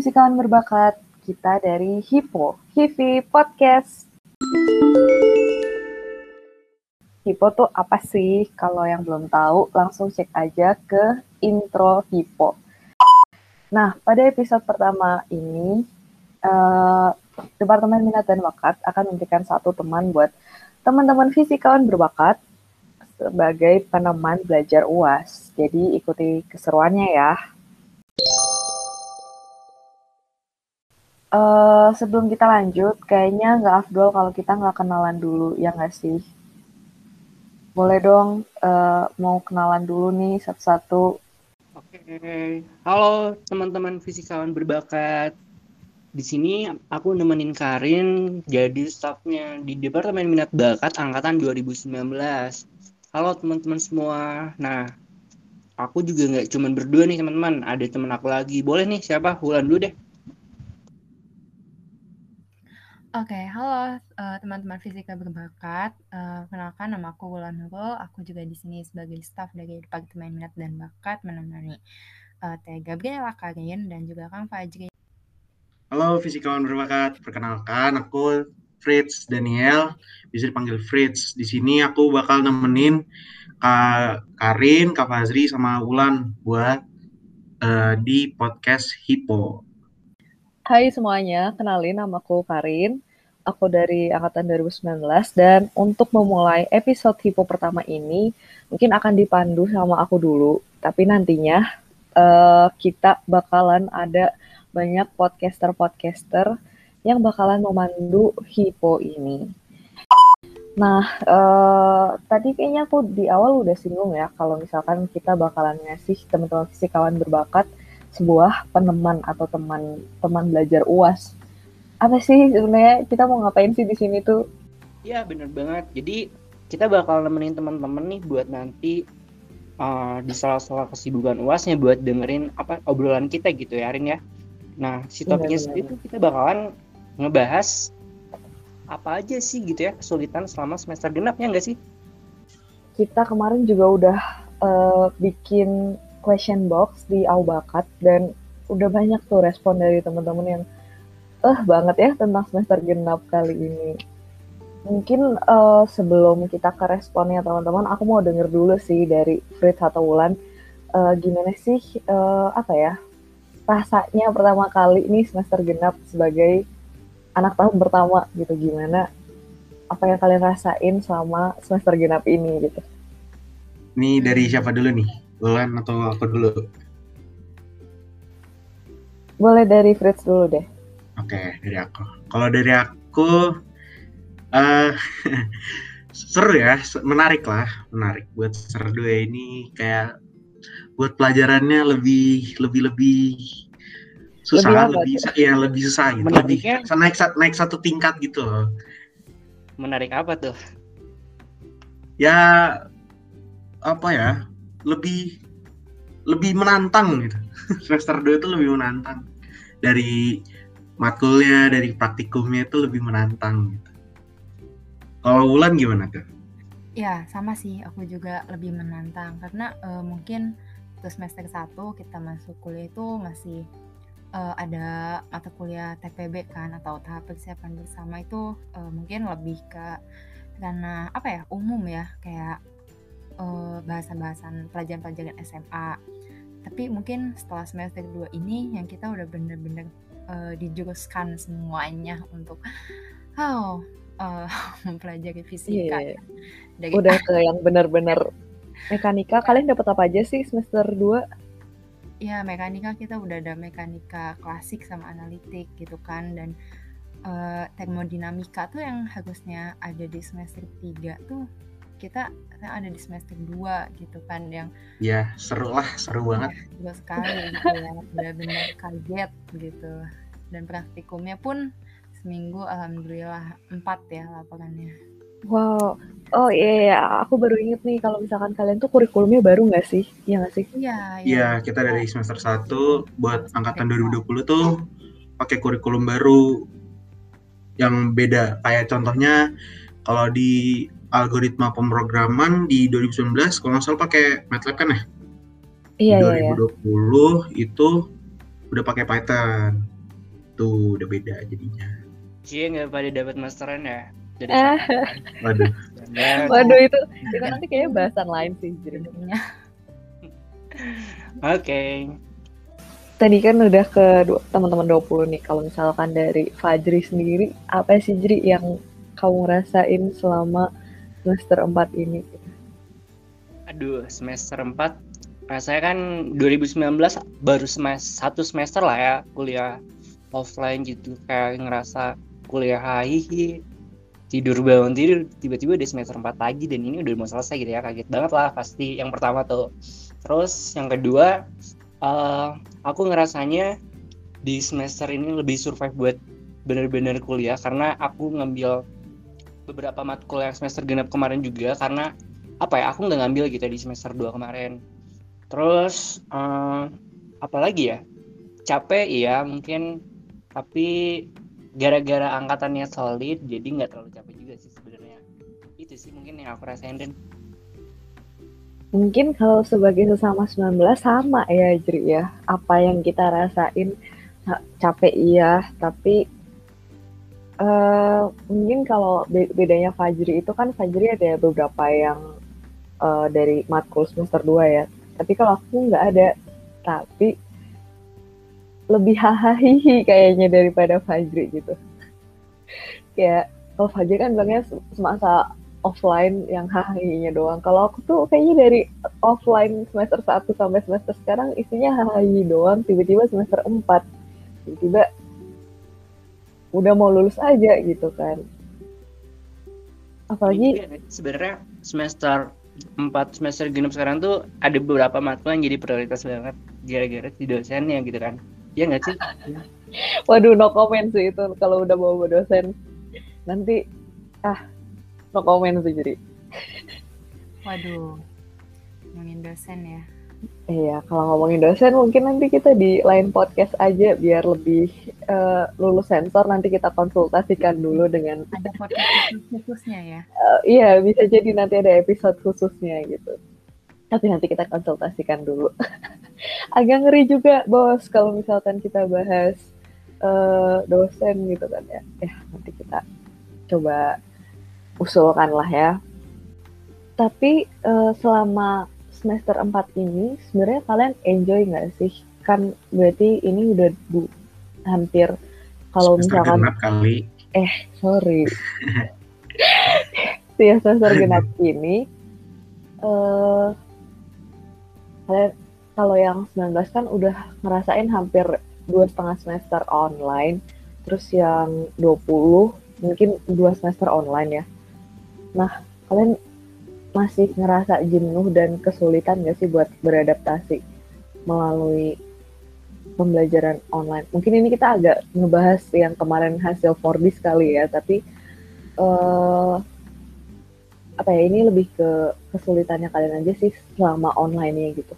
fisikawan berbakat, kita dari HIPO, HIVI Podcast. HIPO tuh apa sih? Kalau yang belum tahu, langsung cek aja ke intro HIPO. Nah, pada episode pertama ini, uh, Departemen Minat dan Bakat akan memberikan satu teman buat teman-teman fisikawan berbakat sebagai peneman belajar UAS. Jadi ikuti keseruannya ya. Uh, sebelum kita lanjut, kayaknya nggak afdol kalau kita nggak kenalan dulu, ya nggak sih? Boleh dong, uh, mau kenalan dulu nih satu-satu. Oke, halo teman-teman fisikawan berbakat. Di sini aku nemenin Karin jadi stafnya di Departemen Minat Bakat Angkatan 2019. Halo teman-teman semua. Nah, aku juga nggak cuma berdua nih teman-teman, ada teman aku lagi. Boleh nih siapa? Wulan dulu deh. Oke, halo uh, teman-teman fisika berbakat. Uh, kenalkan nama aku Wulan Nurul. Aku juga di sini sebagai staf dari Departemen Minat dan Bakat menemani uh, Teh Gabriela Karin dan juga Kang Fajri. Halo fisikawan berbakat. Perkenalkan aku Fritz Daniel, bisa dipanggil Fritz. Di sini aku bakal nemenin Kak Karin, Kak Fazri sama Wulan buat uh, di podcast Hippo. Hai semuanya, kenalin nama aku Karin. Aku dari angkatan 2019 dan untuk memulai episode Hipo pertama ini mungkin akan dipandu sama aku dulu. Tapi nantinya uh, kita bakalan ada banyak podcaster-podcaster yang bakalan memandu Hipo ini. Nah, uh, tadi kayaknya aku di awal udah singgung ya kalau misalkan kita bakalan ngasih teman-teman fisikawan berbakat sebuah peneman atau teman teman belajar UAS. Apa sih sebenarnya kita mau ngapain sih di sini tuh? Iya bener banget. Jadi kita bakal nemenin teman-teman nih buat nanti uh, di salah-salah kesibukan UASnya buat dengerin apa obrolan kita gitu ya Arin ya. Nah si topiknya sendiri tuh kita bakalan ngebahas apa aja sih gitu ya kesulitan selama semester genap ya enggak sih? Kita kemarin juga udah uh, bikin question box di Aubakat dan udah banyak tuh respon dari teman-teman yang eh banget ya tentang semester genap kali ini. Mungkin uh, sebelum kita ke responnya teman-teman, aku mau denger dulu sih dari Fritz atau Wulan uh, gimana sih uh, apa ya rasanya pertama kali ini semester genap sebagai anak tahun pertama gitu gimana apa yang kalian rasain selama semester genap ini gitu. Ini dari siapa dulu nih? Wulan atau aku dulu? Boleh dari Fritz dulu deh. Oke, dari aku. Kalau dari aku, uh, seru ya, menarik lah, menarik buat semester dua ini kayak buat pelajarannya lebih lebih lebih susah, lebih, lebih ya lebih susah gitu, Menariknya, lebih naik naik satu tingkat gitu loh. Menarik apa tuh? Ya apa ya? Lebih lebih menantang gitu. Semester 2 itu lebih menantang. Dari matkulnya, dari praktikumnya itu lebih menantang gitu. Kalau Wulan gimana tuh? Ya, sama sih. Aku juga lebih menantang karena uh, mungkin waktu semester 1 kita masuk kuliah itu masih uh, ada mata kuliah TPB kan atau tahap persiapan bersama itu uh, mungkin lebih ke karena apa ya umum ya kayak uh, bahasan-bahasan pelajaran-pelajaran SMA. Tapi mungkin setelah semester 2 ini yang kita udah bener-bener uh, dijuruskan semuanya untuk oh uh, mempelajari fisika. Yeah. Dari udah ke yang bener-bener mekanika. Kalian dapat apa aja sih semester 2? Ya, mekanika kita udah ada mekanika klasik sama analitik gitu kan dan uh, termodinamika tuh yang harusnya ada di semester 3 tuh kita ada di semester 2 gitu kan yang ya seru lah seru banget. seru sekali gitu ya benar-benar kaget gitu. Dan praktikumnya pun seminggu alhamdulillah empat ya laporannya. Wow. Oh iya, iya. aku baru inget nih kalau misalkan kalian tuh kurikulumnya baru nggak sih? Iya nggak sih? Iya iya. Ya, kita dari semester 1 buat angkatan 2020 tuh pakai kurikulum baru yang beda. Kayak contohnya kalau di algoritma pemrograman di 2019 kalau nggak salah pakai MATLAB kan ya? Iya, di 2020 iya, iya. itu udah pakai Python. Tuh udah beda jadinya. Cie nggak pada dapat masteran ya? Jadi Ah. Waduh. Dan- Waduh itu itu nanti kayaknya bahasan lain sih. Jadinya Oke. Tadi kan udah ke teman-teman 20 nih. Kalau misalkan dari Fajri sendiri, apa sih Jri yang kamu rasain selama semester 4 ini? Aduh, semester 4 rasanya kan 2019 baru semester satu semester lah ya kuliah offline gitu. Kayak ngerasa kuliah hihi tidur bangun tidur tiba-tiba udah semester 4 lagi dan ini udah mau selesai gitu ya. Kaget banget lah pasti yang pertama tuh. Terus yang kedua eh, aku ngerasanya di semester ini lebih survive buat bener-bener kuliah karena aku ngambil beberapa matkul yang semester genap kemarin juga karena apa ya aku nggak ngambil gitu di semester 2 kemarin. Terus eh, apa lagi ya? Capek iya mungkin tapi gara-gara angkatannya solid jadi nggak terlalu capek juga sih sebenarnya. Itu sih mungkin yang aku rasain dan Mungkin kalau sebagai sesama 19 sama ya Jri ya. Apa yang kita rasain ca- capek iya, tapi eh mungkin kalau be- bedanya Fajri itu kan Fajri ada beberapa yang eh, dari matkul semester 2 ya. Tapi kalau aku nggak ada, tapi lebih hahaha kayaknya daripada Fajri gitu. Kayak kalau Fajri kan bilangnya se- semasa offline yang hahaha doang. Kalau aku tuh kayaknya dari offline semester 1 sampai semester sekarang isinya hahaha doang. Tiba-tiba semester 4. Tiba-tiba udah mau lulus aja gitu kan. Apalagi Ini juga sebenarnya semester 4 semester genap sekarang tuh ada beberapa matkul yang jadi prioritas banget gara-gara si dosennya gitu kan Iya nggak sih? Waduh, no comment sih itu kalau udah bawa dosen. Nanti, ah, no comment sih jadi. waduh ngomongin dosen ya Iya, kalau ngomongin dosen mungkin nanti kita di lain podcast aja biar lebih eh, lulus sensor nanti kita konsultasikan dulu dengan ada podcast khususnya ya eh, iya bisa jadi nanti ada episode khususnya gitu. Tapi nanti kita konsultasikan dulu. Agak ngeri juga bos kalau misalkan kita bahas eh, dosen gitu kan ya. Ya nanti kita coba usulkan lah ya. Tapi eh, selama semester 4 ini sebenarnya kalian enjoy nggak sih? Kan berarti ini udah bu- hampir kalau misalkan kali. sorry ya semester genap ini eh kalian kalau yang 19 kan udah ngerasain hampir dua setengah semester online terus yang 20 mungkin dua semester online ya nah kalian masih ngerasa jenuh dan kesulitan gak sih buat beradaptasi melalui pembelajaran online. Mungkin ini kita agak ngebahas yang kemarin hasil 4D sekali ya, tapi eh apa ya ini lebih ke kesulitannya kalian aja sih selama online ya gitu.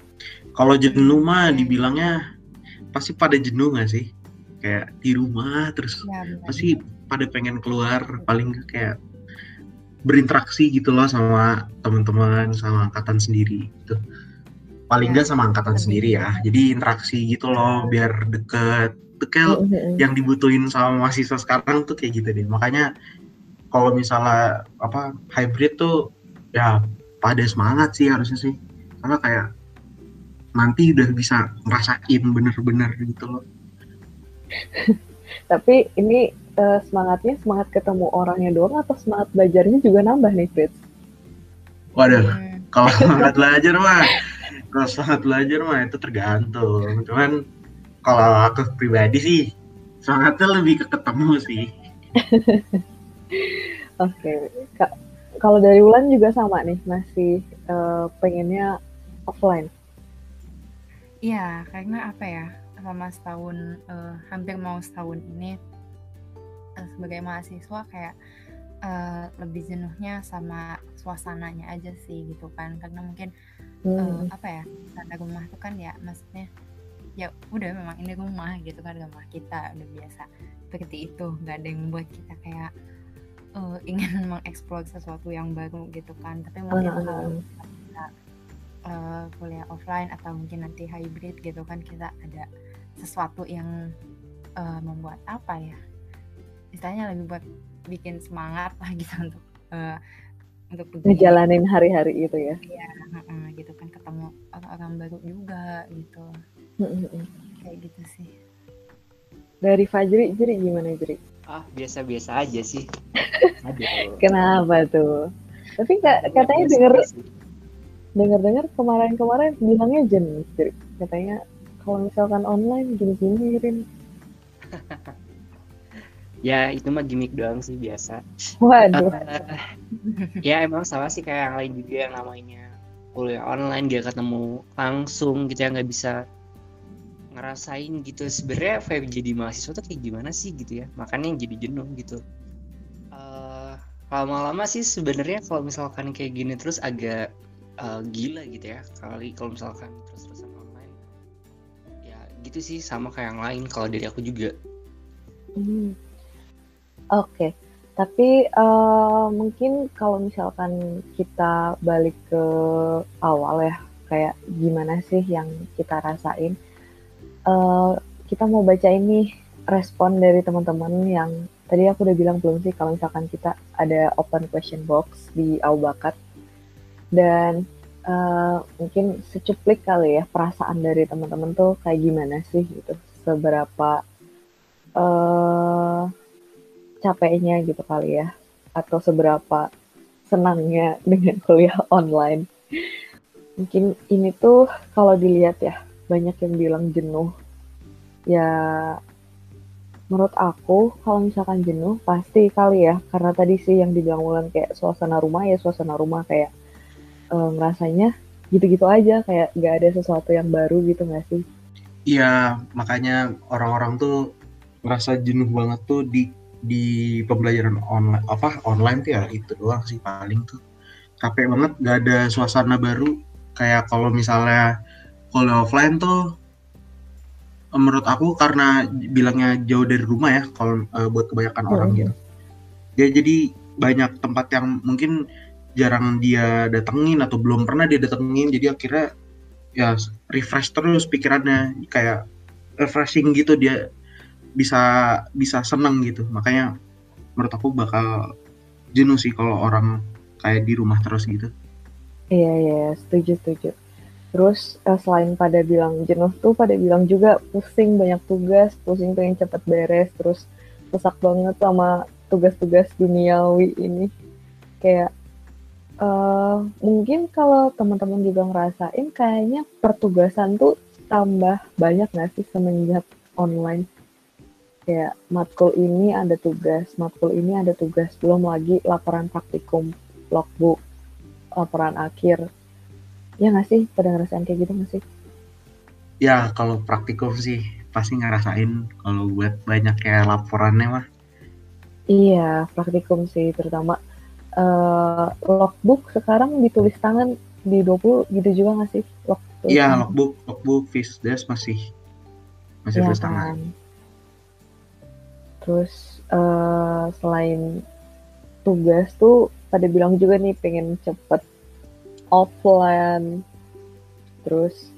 Kalau jenuh mah dibilangnya pasti pada jenuh gak sih? Kayak di rumah terus ya pasti pada pengen keluar paling kayak berinteraksi gitu loh sama teman-teman sama angkatan sendiri gitu. Paling Ya, nggak sama angkatan sendiri ya. Jadi interaksi gitu loh biar deket. Tuh, Mm-mm. yang dibutuhin sama mahasiswa sekarang tuh kayak gitu deh. Makanya kalau misalnya apa hybrid tuh ya pada semangat sih harusnya sih. Karena kayak nanti udah bisa ngerasain bener-bener gitu loh Tapi ini eh, semangatnya semangat ketemu orangnya doang atau semangat belajarnya juga nambah nih, Fritz? waduh Hmm, kalau semangat belajar mah kalau semangat belajar mah itu tergantung cuman kalau aku pribadi sih semangatnya lebih ke ketemu sih Oke, Kak, kalau dari Wulan juga sama nih, masih eh, pengennya offline. Iya, karena apa ya, selama setahun, eh, hampir mau setahun ini, eh, sebagai mahasiswa kayak eh, lebih jenuhnya sama suasananya aja sih gitu kan, karena mungkin Hmm. apa ya, karena rumah tuh kan ya maksudnya ya udah memang ini rumah gitu kan rumah kita udah biasa seperti itu nggak ada yang membuat kita kayak eh, ingin mengeksplor sesuatu yang baru gitu kan tapi mungkin Ah, ah, kalau ah. kita eh, kuliah offline atau mungkin nanti hybrid gitu kan kita ada sesuatu yang uh, membuat apa ya istilahnya lebih buat bikin semangat lah gitu untuk uh, untuk ngejalanin hari-hari itu ya? Iya uh, gitu kan ketemu orang-orang baru juga gitu. Kayak gitu sih. Dari Fajri Jiri gimana Jiri ah biasa-biasa aja sih. Aduh. kenapa tuh? Tapi katanya denger dengar-dengar kemarin-kemarin bilangnya jenis Jiri katanya kalau misalkan online gini-gini Rin. Ya itu mah gimmick doang sih biasa. Waduh. Uh, ya emang sama sih kayak yang lain juga yang namanya kuliah online dia ketemu langsung gitu ya nggak bisa ngerasain gitu. Sebenarnya vibe jadi mahasiswa tuh kayak gimana sih gitu ya? Makanya jadi jenuh gitu. Uh, lama-lama sih sebenarnya kalau misalkan kayak gini terus agak uh, gila gitu ya. Kali kalau misalkan ya gitu sih sama kayak yang lain kalau dari aku juga hmm. Oke, tapi uh, mungkin kalau misalkan kita balik ke awal ya, kayak gimana sih yang kita rasain? Uh, kita mau baca ini respon dari teman-teman yang tadi aku udah bilang belum sih kalau misalkan kita ada open question box di Aubakat dan uh, mungkin secuplik kali ya perasaan dari teman-teman tuh kayak gimana sih gitu. Seberapa uh, capeknya gitu kali ya. Atau seberapa senangnya dengan kuliah online. Mungkin ini tuh kalau dilihat ya banyak yang bilang jenuh. Ya menurut aku kalau misalkan jenuh pasti kali ya. Karena tadi sih yang dibilang Wulan kayak suasana rumah ya suasana rumah kayak e, ngerasanya gitu-gitu aja kayak gak ada sesuatu yang baru gitu gak sih? Iya makanya orang-orang tuh ngerasa jenuh banget tuh di di pembelajaran online apa online tuh ya itu doang sih paling tuh. Capek banget gak ada suasana baru. Kayak kalau misalnya kalau offline tuh menurut aku karena bilangnya jauh dari rumah ya kalau uh, buat kebanyakan hmm. orang gitu. Ya jadi banyak tempat yang mungkin jarang dia datengin atau belum pernah dia datengin jadi akhirnya ya refresh terus pikirannya kayak refreshing gitu dia bisa bisa seneng gitu. Makanya menurut aku bakal jenuh sih kalau orang kayak di rumah terus gitu. Iya iya setuju setuju. Terus eh, selain pada bilang jenuh tuh pada bilang juga pusing banyak tugas pusing pengen cepet beres terus sesak banget sama tugas-tugas duniawi ini. Kayak uh, mungkin kalau teman-teman juga ngerasain kayaknya pertugasan tuh tambah banyak nggak sih semenjak online kayak matkul ini ada tugas, matkul ini ada tugas, belum lagi laporan praktikum, logbook, laporan akhir. Ya nggak sih, pada ngerasain kayak gitu nggak sih? Ya, kalau praktikum sih pasti ngerasain kalau buat banyak kayak laporannya mah. Iya, praktikum sih terutama uh, logbook sekarang ditulis tangan di 20 gitu juga nggak sih? Iya, logbook, logbook, desk masih masih ya, tulis tangan. Kan? Terus uh, selain tugas tuh pada bilang juga nih pengen cepet offline. Terus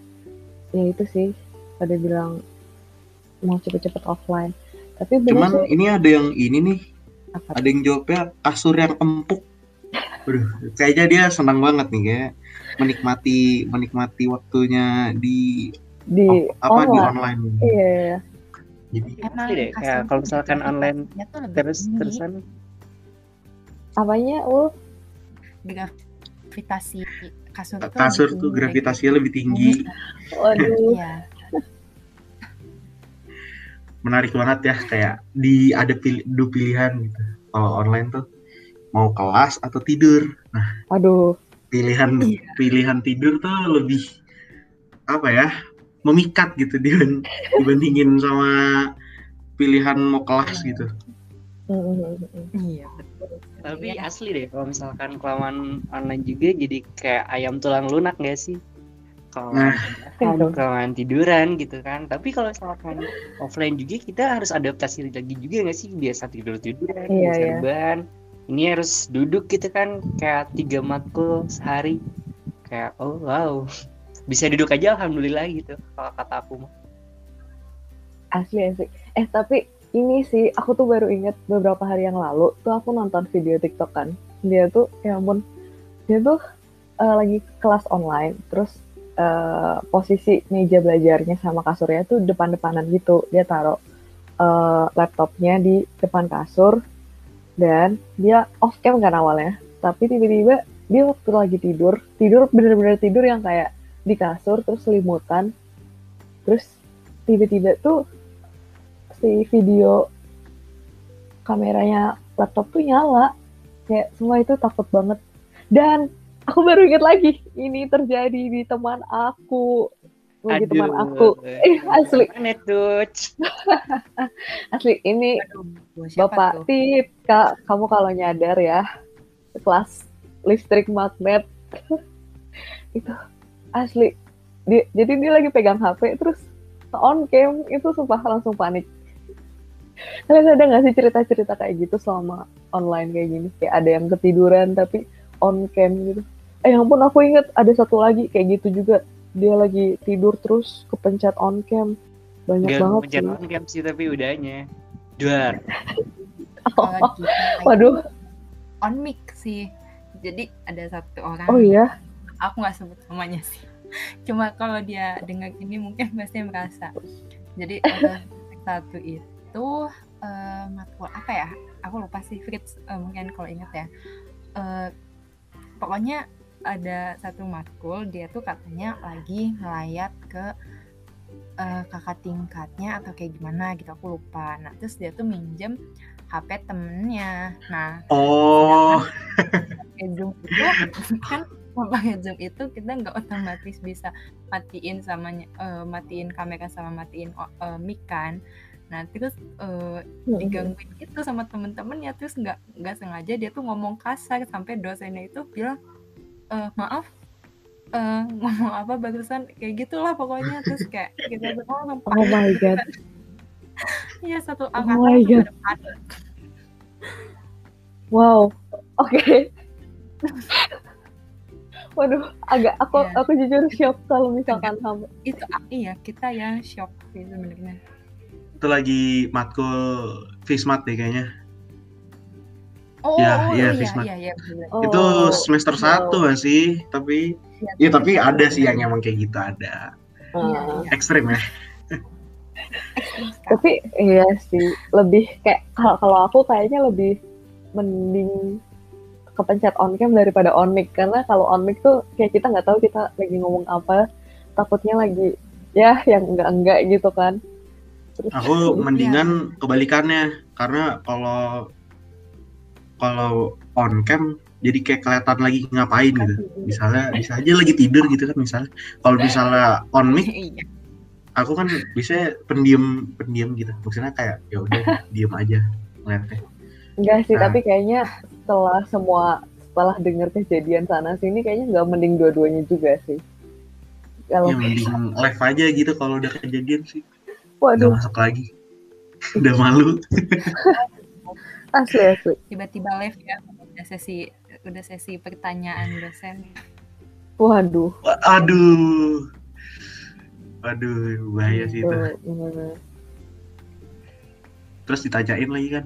ya itu sih pada bilang mau cepet-cepet offline. Tapi cuman sih, ini ada yang ini nih. Apa? Ada yang jawabnya kasur yang empuk. Aduh, kayaknya dia senang banget nih kayak menikmati menikmati waktunya di di apa online. di online. Iya. iya jadi emang deh kayak kalau misalkan online terus terusan apanya ul gravitasi kasur tuh kasur tuh gravitasinya lebih tinggi waduh ya. Menarik banget ya kayak di ada pilih dua pilihan gitu kalau online tuh mau kelas atau tidur nah aduh pilihan iya. pilihan tidur tuh lebih apa ya memikat gitu dibandingin sama pilihan mau kelas gitu. Iya Tapi asli deh kalau misalkan kelamaan online juga jadi kayak ayam tulang lunak gak sih? Kalau nah. kelamaan tiduran gitu kan. Tapi kalau misalkan offline juga kita harus adaptasi lagi juga gak sih? Biasa tidur tiduran, iya, biasa iya. Ini harus duduk gitu kan kayak tiga matkul sehari. Kayak oh wow bisa duduk aja alhamdulillah gitu kalau kata aku mah asli asli eh tapi ini sih aku tuh baru inget beberapa hari yang lalu tuh aku nonton video TikTok kan dia tuh ya ampun dia tuh uh, lagi kelas online terus uh, posisi meja belajarnya sama kasurnya tuh depan-depanan gitu. Dia taruh uh, laptopnya di depan kasur dan dia off cam kan awalnya. Tapi tiba-tiba dia waktu lagi tidur tidur bener-bener tidur yang kayak di kasur terus selimutan. Terus tiba-tiba tuh si video kameranya laptop tuh nyala. Kayak semua itu takut banget. Dan aku baru inget lagi ini terjadi di teman aku. Lagi teman aku. Eh asli. asli ini Aduh, bapak tuh? tip. Kak kamu kalau nyadar ya kelas listrik magnet. Itu asli. Dia, jadi dia lagi pegang HP terus on cam itu sumpah langsung panik. Kalian ada nggak sih cerita-cerita kayak gitu selama online kayak gini? Kayak ada yang ketiduran tapi on cam gitu eh ya ampun aku inget ada satu lagi kayak gitu juga. Dia lagi tidur terus kepencet on cam. Banyak Gak banget sih. on cam sih tapi udahnya. Duar. Oh, waduh on mic sih. Jadi ada satu orang. Oh iya? Aku nggak sebut namanya sih. Cuma kalau dia dengar ini mungkin pasti merasa. Jadi ada satu itu uh, matkul apa ya? Aku lupa sih Fritz uh, mungkin kalau ingat ya. Uh, pokoknya ada satu matkul dia tuh katanya lagi ngelayat ke uh, kakak tingkatnya atau kayak gimana gitu aku lupa. Nah terus dia tuh minjem HP temennya. Nah oh. Zoom itu kan pakai Zoom itu kita nggak otomatis bisa matiin sama uh, matiin kamera sama matiin uh, mic kan. Nah terus uh, digangguin itu sama temen-temen ya terus nggak nggak sengaja dia tuh ngomong kasar sampai dosennya itu bilang e, maaf uh, ngomong apa bagusan kayak gitulah pokoknya terus kayak kita semua oh my god Iya satu angkatan oh my god. wow oke okay. Waduh, agak aku yeah. aku jujur shock kalau misalkan sama. Itu iya kita yang shock sih sebenarnya. Itu lagi matkul Fismat deh kayaknya. Oh, ya, oh, iya, Fismat. iya, iya, oh, itu semester satu oh. sih, tapi ya, ya tapi ada sih yang emang kayak gitu ada. Uh, Ekstrim ya. tapi iya sih, lebih kayak kalau kalau aku kayaknya lebih mending kepencet on cam daripada on mic karena kalau on mic tuh kayak kita nggak tahu kita lagi ngomong apa. Takutnya lagi ya yang enggak enggak gitu kan. Terus, aku mendingan ya. kebalikannya. Karena kalau kalau on cam jadi kayak kelihatan lagi ngapain gitu misalnya bisa aja lagi tidur gitu kan misalnya kalau misalnya on mic iya. aku kan bisa pendiam pendiam gitu maksudnya kayak ya udah diem aja ngeliatnya Enggak sih, nah. tapi kayaknya setelah semua setelah dengar kejadian sana sini kayaknya nggak mending dua-duanya juga sih. Kalau ya, mending live aja gitu kalau udah kejadian sih. Waduh. Gak masuk lagi. udah malu. asli asli. Tiba-tiba live ya, udah sesi udah sesi pertanyaan dosen. Waduh. Aduh. Waduh, bahaya sih itu. Terus ditanyain lagi kan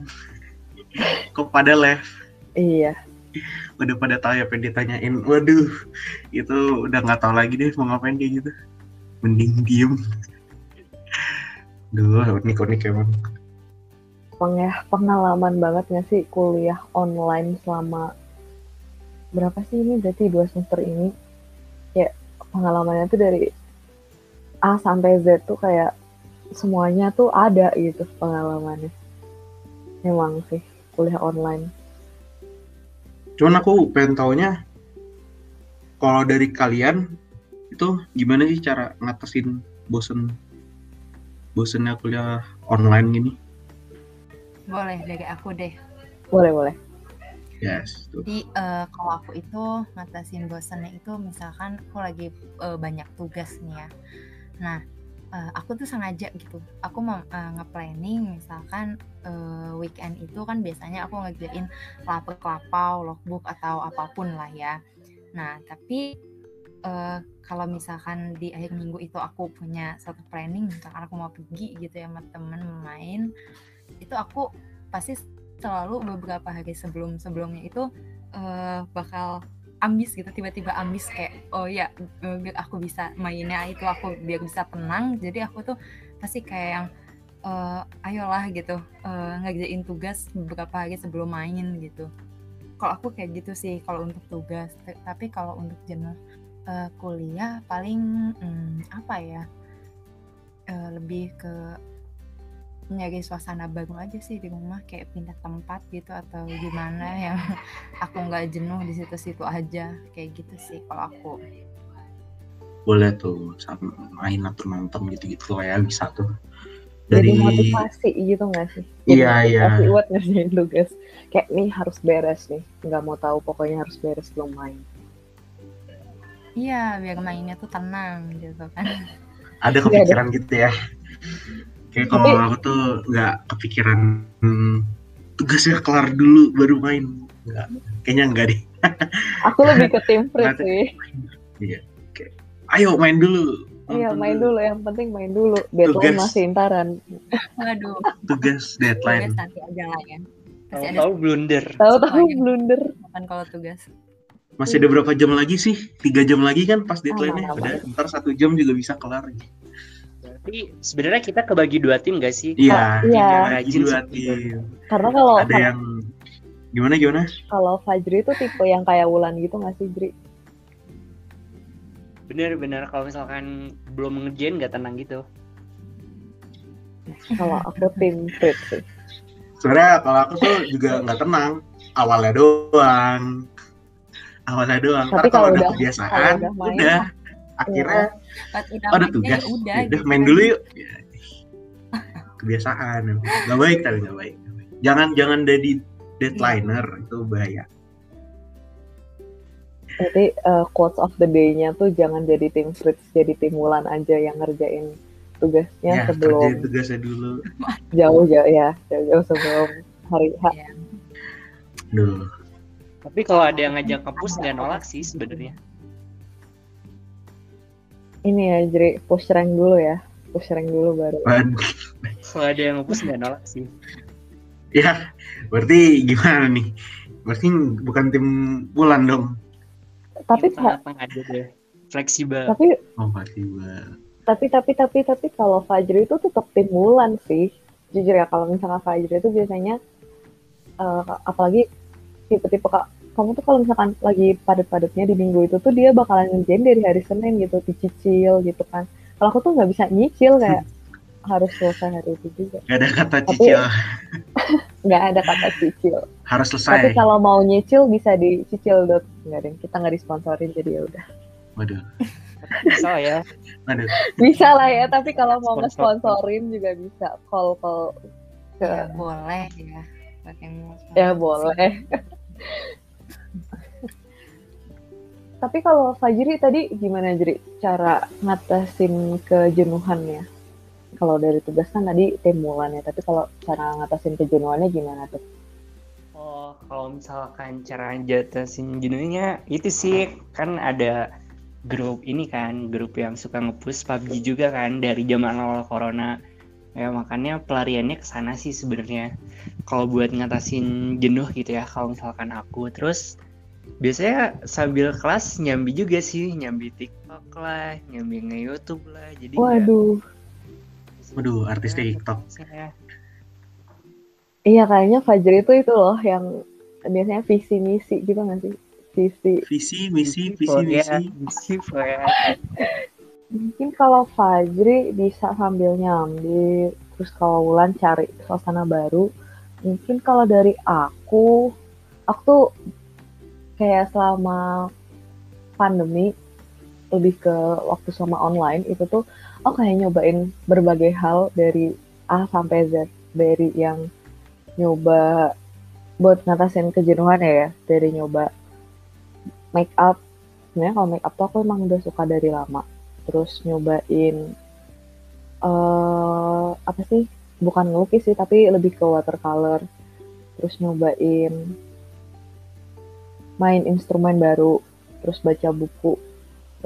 kok pada live iya udah pada tahu ya pengen ditanyain waduh itu udah nggak tahu lagi deh mau ngapain dia gitu mending diem Duh, unik-unik emang. Emang ya, pengalaman banget gak sih kuliah online selama berapa sih ini berarti dua semester ini? Ya, pengalamannya tuh dari A sampai Z tuh kayak semuanya tuh ada gitu pengalamannya. Emang sih kuliah online. Cuman aku pengen taunya kalau dari kalian itu gimana sih cara ngatasin bosen bosennya kuliah online gini? Boleh dari aku deh. Boleh boleh. Yes. Tuh. Jadi uh, kalau aku itu ngatasin bosennya itu misalkan aku lagi uh, banyak tugas nih ya. Nah uh, aku tuh sengaja gitu aku mau uh, nge-planning misalkan uh, weekend itu kan biasanya aku ngerjain lapor kelapau logbook atau apa pun lah ya nah tapi eh, kalau misalkan di akhir minggu itu aku punya satu planning misalkan aku mau pergi gitu ya sama temen main itu aku pasti selalu beberapa hari sebelum sebelumnya itu eh, bakal ambis gitu tiba-tiba ambis kayak oh ya biar aku bisa mainnya itu aku biar bisa tenang. Jadi aku tuh pasti kayak yang eh, ayolah gitu eh, ngerjain tugas beberapa hari sebelum main gitu. Kalau aku kayak gitu sih kalau untuk tugas. Tapi kalau untuk eh, kuliah paling hmm, apa ya eh, lebih ke nyari suasana baru aja sih di rumah kayak pindah tempat gitu atau gimana yang aku nggak jenuh di situ-situ aja kayak gitu sih kalau aku boleh tuh sama main atau nonton gitu-gitu lah ya bisa tuh Jadi dari motivasi gitu nggak sih? Iya, iya. Motivasi buat ngerjain tugas. Kayak nih harus beres nih. Nggak mau tahu pokoknya harus beres belum main. iya biar mainnya tuh tenang gitu kan ada kepikiran gitu ya kayak kalau aku tuh nggak kepikiran hmm, tugasnya kelar dulu baru main nggak kayaknya enggak deh Aku lebih ke tim free sih. iya kayak ayo main dulu Iya main dulu. Yang penting main dulu. Deadline Tugas. masih intaran. waduh tugas tugas deadline nanti aja lah ya pasti ada Tahu-tahu blunder. Tahu-tahu blunder. kan kalau tugas masih ada berapa jam lagi sih tiga jam lagi kan pas deadline-nya udah ntar satu jam juga bisa kelar Tapi sebenarnya kita kebagi dua tim gak sih? iya iya. Rajin dua sih. tim Karena kalau ada yang gimana gimana kalau Fajri itu tipe yang kayak Wulan gitu nggak sih Jri? Bener-bener kalau misalkan belum ngerjain gak tenang gitu. Kalau aku tim sih. sebenarnya kalau aku tuh juga nggak tenang awalnya doang awalnya doang Tapi kalau udah kebiasaan udah main, udah akhirnya udah oh, ada mainnya tugas ya udah Ya udah gitu main kan. dulu yuk Ya, kebiasaan nggak baik tapi nggak baik jangan jangan jadi deadlineer itu bahaya Jadi eh, quotes of the day-nya tuh jangan jadi tim Fritz, jadi tim Wulan aja yang ngerjain tugasnya ya sebelum kerjain tugasnya dulu jauh jauh ya jauh-jauh sebelum hari H. Iya. Duh. Tapi kalau ada yang ngajak ngepus gak nolak sih sebenarnya. Ini ya Jri push rank dulu ya, push rank dulu baru. Waduh. Kalau ada yang ngepus gak nolak sih. ya berarti gimana nih berarti bukan tim bulan dong Tapi Pak, apa ada deh. Fleksibel. tapi oh Bang. tapi tapi tapi tapi kalau Fajri itu tetap tim Wulan sih. Jujur ya kalau misalnya Fajri itu biasanya eh, apalagi tipe-tipe kak kamu tuh kalau misalkan lagi padat-padatnya di minggu itu tuh dia bakalan ngerjain dari hari Senin gitu dicicil gitu kan. Kalau aku tuh nggak bisa nyicil kayak harus selesai hari itu juga. Gak ada kata Tapi- cicil Nggak ada kata cicil. harus Tapi selesai kalau mau nyicil bisa dicicil dot nggak deh kita nggak disponsorin jadi ya udah. waduh Bisa ya. waduh Bisa lah ya tapi kalau mau Sponsor. nge-sponsorin juga bisa call call ke ya boleh ya pakai Ya boleh. Tapi kalau Fajri tadi gimana Jri cara ngatasin kejenuhannya? Kalau dari tugas kan tadi tim Mulan ya, tapi kalau cara ngatasin kejenuhannya gimana tuh? Oh, kalau misalkan cara jatasin jenuhnya itu sih kan ada grup ini kan, grup yang suka ngepush PUBG juga kan dari zaman awal corona. Ya makanya pelariannya ke sana sih sebenarnya. Kalau buat ngatasin jenuh gitu ya, kalau misalkan aku terus biasanya sambil kelas nyambi juga sih, nyambi TikTok lah, nyambi nge-YouTube lah. Jadi Waduh, waduh artis TikTok Saya- iya kayaknya Fajri itu itu loh yang biasanya visi misi gitu nggak sih? Visi. visi misi visi ya, misi oh, ya. Mungkin kalau Fajri bisa sambil nyambi, terus kalau Wulan cari suasana baru. Mungkin kalau dari aku, aku tuh kayak selama pandemi lebih ke waktu sama online itu tuh aku kayak nyobain berbagai hal dari A sampai Z. Dari yang nyoba buat ngatasin kejenuhan ya dari nyoba make up. Sebenarnya kalau make up tuh aku emang udah suka dari lama. Terus nyobain eh apa sih? Bukan ngelukis sih tapi lebih ke watercolor. Terus nyobain main instrumen baru terus baca buku.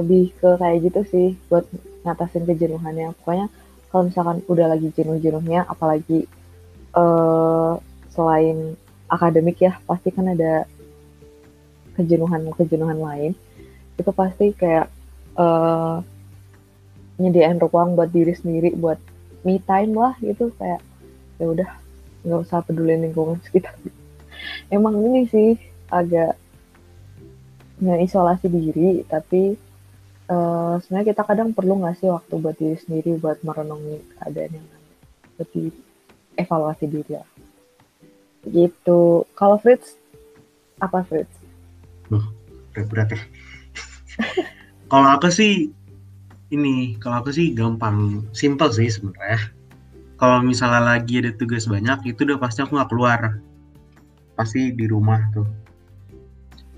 Lebih ke kayak gitu sih buat ngatasin kejenuhannya. Pokoknya kalau misalkan udah lagi jenuh-jenuhnya apalagi uh, selain akademik ya pasti kan ada kejenuhan-kejenuhan lain. Itu pasti kayak uh, nyediain ruang buat diri sendiri buat me time lah gitu. Kayak ya udah nggak usah peduli lingkungan sekitar. Emang ini sih agak isolasi diri tapi uh, sebenarnya kita kadang perlu nggak sih waktu buat diri sendiri buat merenungi keadaan yang lebih evaluasi diri ya gitu kalau Fritz apa Fritz? Loh, berat-berat ya. kalau aku sih ini, kalau aku sih gampang, simple sih sebenarnya. Kalau misalnya lagi ada tugas banyak, itu udah pasti aku nggak keluar. Pasti di rumah tuh.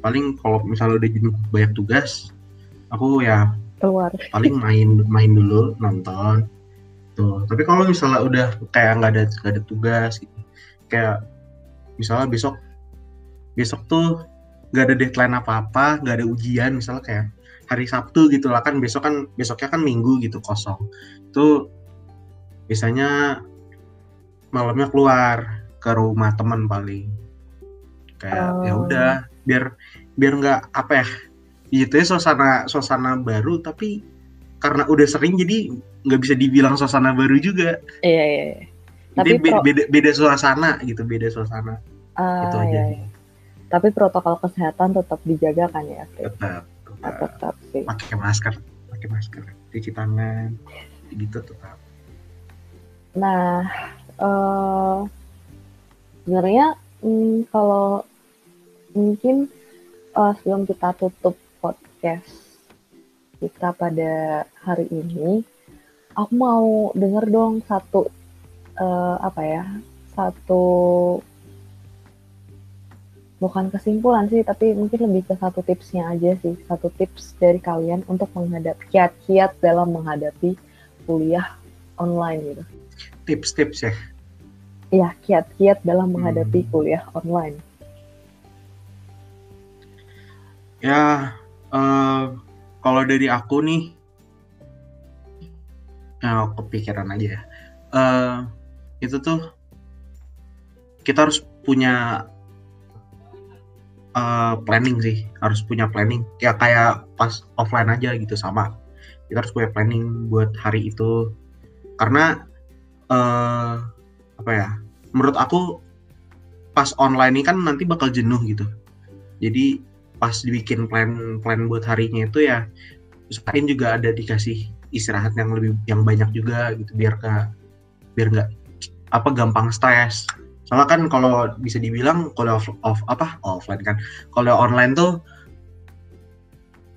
Paling kalau misalnya udah jenuh banyak tugas, aku ya keluar. Paling main main dulu, nonton. Tuh. Tapi kalau misalnya udah kayak nggak ada nggak ada tugas, gitu. kayak misalnya besok besok tuh nggak ada deadline apa-apa, nggak ada ujian, misalnya kayak hari Sabtu gitu lah kan besok kan besoknya kan Minggu gitu kosong. Itu biasanya malamnya keluar ke rumah teman paling. Kayak ya oh. ya udah biar biar nggak apa ya gitu ya suasana suasana baru tapi karena udah sering jadi nggak bisa dibilang suasana baru juga. Iya iya. iya. Tapi beda, beda beda suasana gitu, beda suasana. Uh, itu aja. Iya, iya. Tapi protokol kesehatan tetap dijaga kan ya? Tetap, tetap. tetap sih. Pakai masker, pakai masker, cuci tangan, gitu tetap. Nah, uh, sebenarnya hmm, kalau mungkin uh, sebelum kita tutup podcast kita pada hari ini, aku mau denger dong satu uh, apa ya satu bukan kesimpulan sih tapi mungkin lebih ke satu tipsnya aja sih. Satu tips dari kalian untuk menghadapi kiat-kiat dalam menghadapi kuliah online gitu. Tips-tips ya? Iya kiat-kiat dalam menghadapi hmm. kuliah online ya uh, kalau dari aku nih ya kepikiran aja ya. Uh, itu tuh kita harus punya uh, planning sih harus punya planning. Ya kayak pas offline aja gitu sama. Kita harus punya planning buat hari itu. Karena uh, apa ya menurut aku pas online ini kan nanti bakal jenuh gitu. Jadi pas dibikin plan plan buat harinya itu ya usahain juga ada dikasih istirahat yang lebih yang banyak juga gitu biar gak biar nggak apa gampang stres soalnya kan kalau bisa dibilang kalau off, off apa offline kan kalau online tuh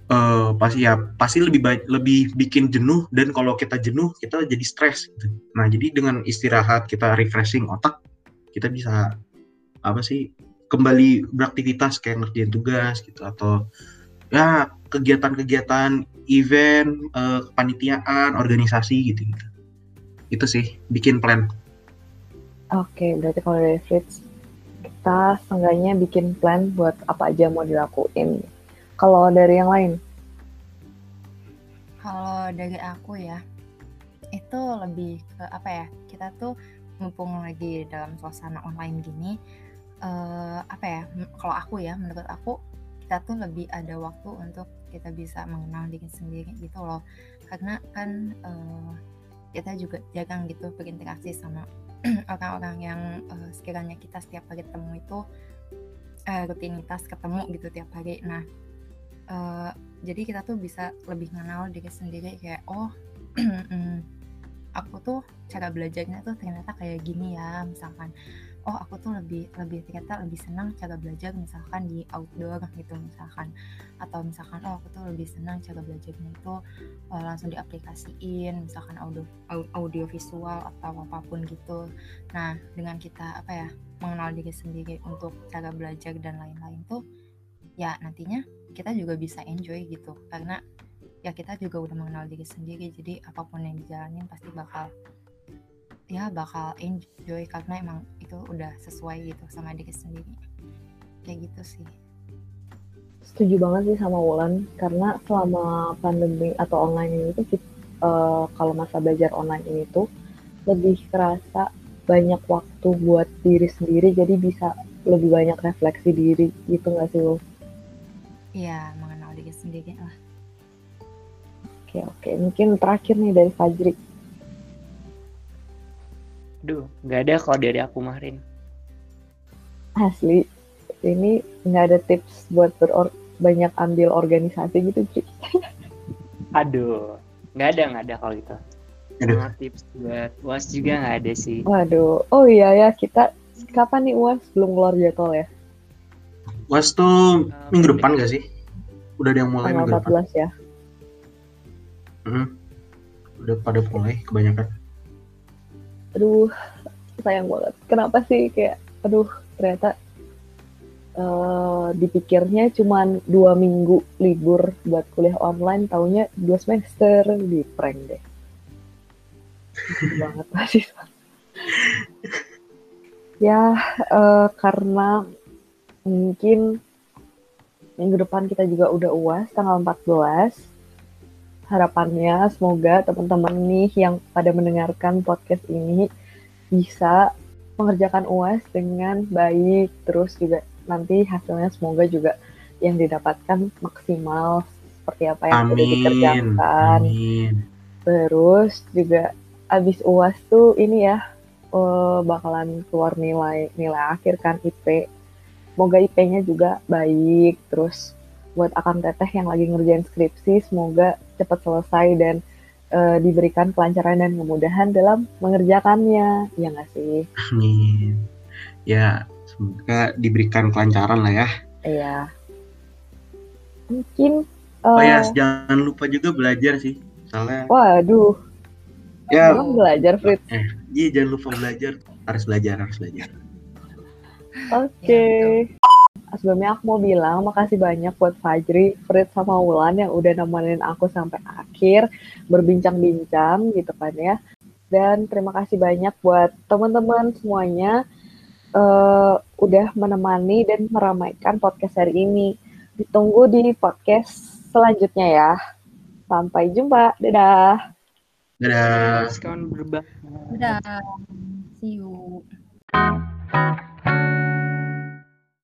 uh, pasti ya pasti lebih baik lebih bikin jenuh dan kalau kita jenuh kita jadi stres gitu. nah jadi dengan istirahat kita refreshing otak kita bisa apa sih kembali beraktivitas kayak ngerjain tugas gitu atau ya kegiatan-kegiatan event uh, kepanitiaan organisasi gitu gitu itu sih bikin plan Oke, berarti kalau dari Fritz, kita seenggaknya bikin plan buat apa aja mau dilakuin. Kalau dari yang lain? Kalau dari aku ya, itu lebih ke apa ya, kita tuh mumpung lagi dalam suasana online gini, uh, apa ya, kalau aku ya, menurut aku, kita tuh lebih ada waktu untuk kita bisa mengenal diri sendiri gitu loh. Karena kan uh, kita juga jarang gitu berinteraksi sama orang-orang yang uh, sekiranya kita setiap hari ketemu itu uh, rutinitas ketemu gitu tiap hari. Nah, uh, jadi kita tuh bisa lebih mengenal diri sendiri kayak oh mm, aku tuh cara belajarnya tuh ternyata kayak gini ya misalkan oh aku tuh lebih lebih ternyata lebih senang cara belajar misalkan di outdoor gitu misalkan. Atau misalkan oh aku tuh lebih senang cara belajarnya itu uh, langsung diaplikasiin misalkan audio audio visual atau apa pun gitu. Nah dengan kita apa ya mengenal diri sendiri untuk cara belajar dan lain-lain tuh ya nantinya kita juga bisa enjoy gitu. Karena ya kita juga udah mengenal diri sendiri jadi apa pun yang dijalanin pasti bakal ya bakal enjoy karena emang itu udah sesuai gitu sama diri sendiri kayak gitu sih setuju banget sih sama Wulan karena selama pandemi atau online ini tuh uh, kalau masa belajar online ini tuh lebih kerasa banyak waktu buat diri sendiri jadi bisa lebih banyak refleksi diri gitu nggak sih lo? Iya mengenal diri sendiri lah. Oke oke mungkin terakhir nih dari Fajri. Duh nggak ada kalau dari aku kemarin. Asli ini nggak ada tips buat beror banyak ambil organisasi gitu Ci. Aduh nggak ada nggak ada kalau gitu. Aduh. tips buat uas juga nggak ada sih. Waduh, oh iya ya kita kapan nih uas belum keluar jadwal ya? Uas tuh uh, minggu depan gak sih? Udah ada yang mulai Tanggal minggu 14 depan. ya. Hmm. Udah pada mulai kebanyakan. Aduh, sayang banget. Kenapa sih kayak, aduh ternyata uh, dipikirnya cuma dua minggu libur buat kuliah online, taunya dua semester di prank deh. Banget mahasiswa. Ya uh, karena mungkin minggu depan kita juga udah uas tanggal 14 harapannya semoga teman-teman nih yang pada mendengarkan podcast ini bisa mengerjakan uas dengan baik terus juga nanti hasilnya semoga juga yang didapatkan maksimal seperti apa yang sudah dikerjakan amin. terus juga abis uas tuh ini ya uh, bakalan keluar nilai nilai akhir kan IP. Semoga IP-nya juga baik. Terus buat akan teteh yang lagi ngerjain skripsi, semoga cepat selesai dan uh, diberikan kelancaran dan kemudahan dalam mengerjakannya. Ya nggak sih? Amin. Ya, semoga diberikan kelancaran lah ya. Iya. Mungkin. Uh, oh ya, jangan lupa juga belajar sih. Soalnya. Waduh ya Emang belajar Fritz eh iya jangan lupa belajar harus belajar harus belajar oke okay. Ya, sebelumnya aku mau bilang makasih banyak buat Fajri, Fritz sama Wulan yang udah nemenin aku sampai akhir berbincang-bincang gitu kan ya. Dan terima kasih banyak buat teman-teman semuanya uh, udah menemani dan meramaikan podcast hari ini. Ditunggu di podcast selanjutnya ya. Sampai jumpa. Dadah. Dadah. Kawan. Dadah. See you.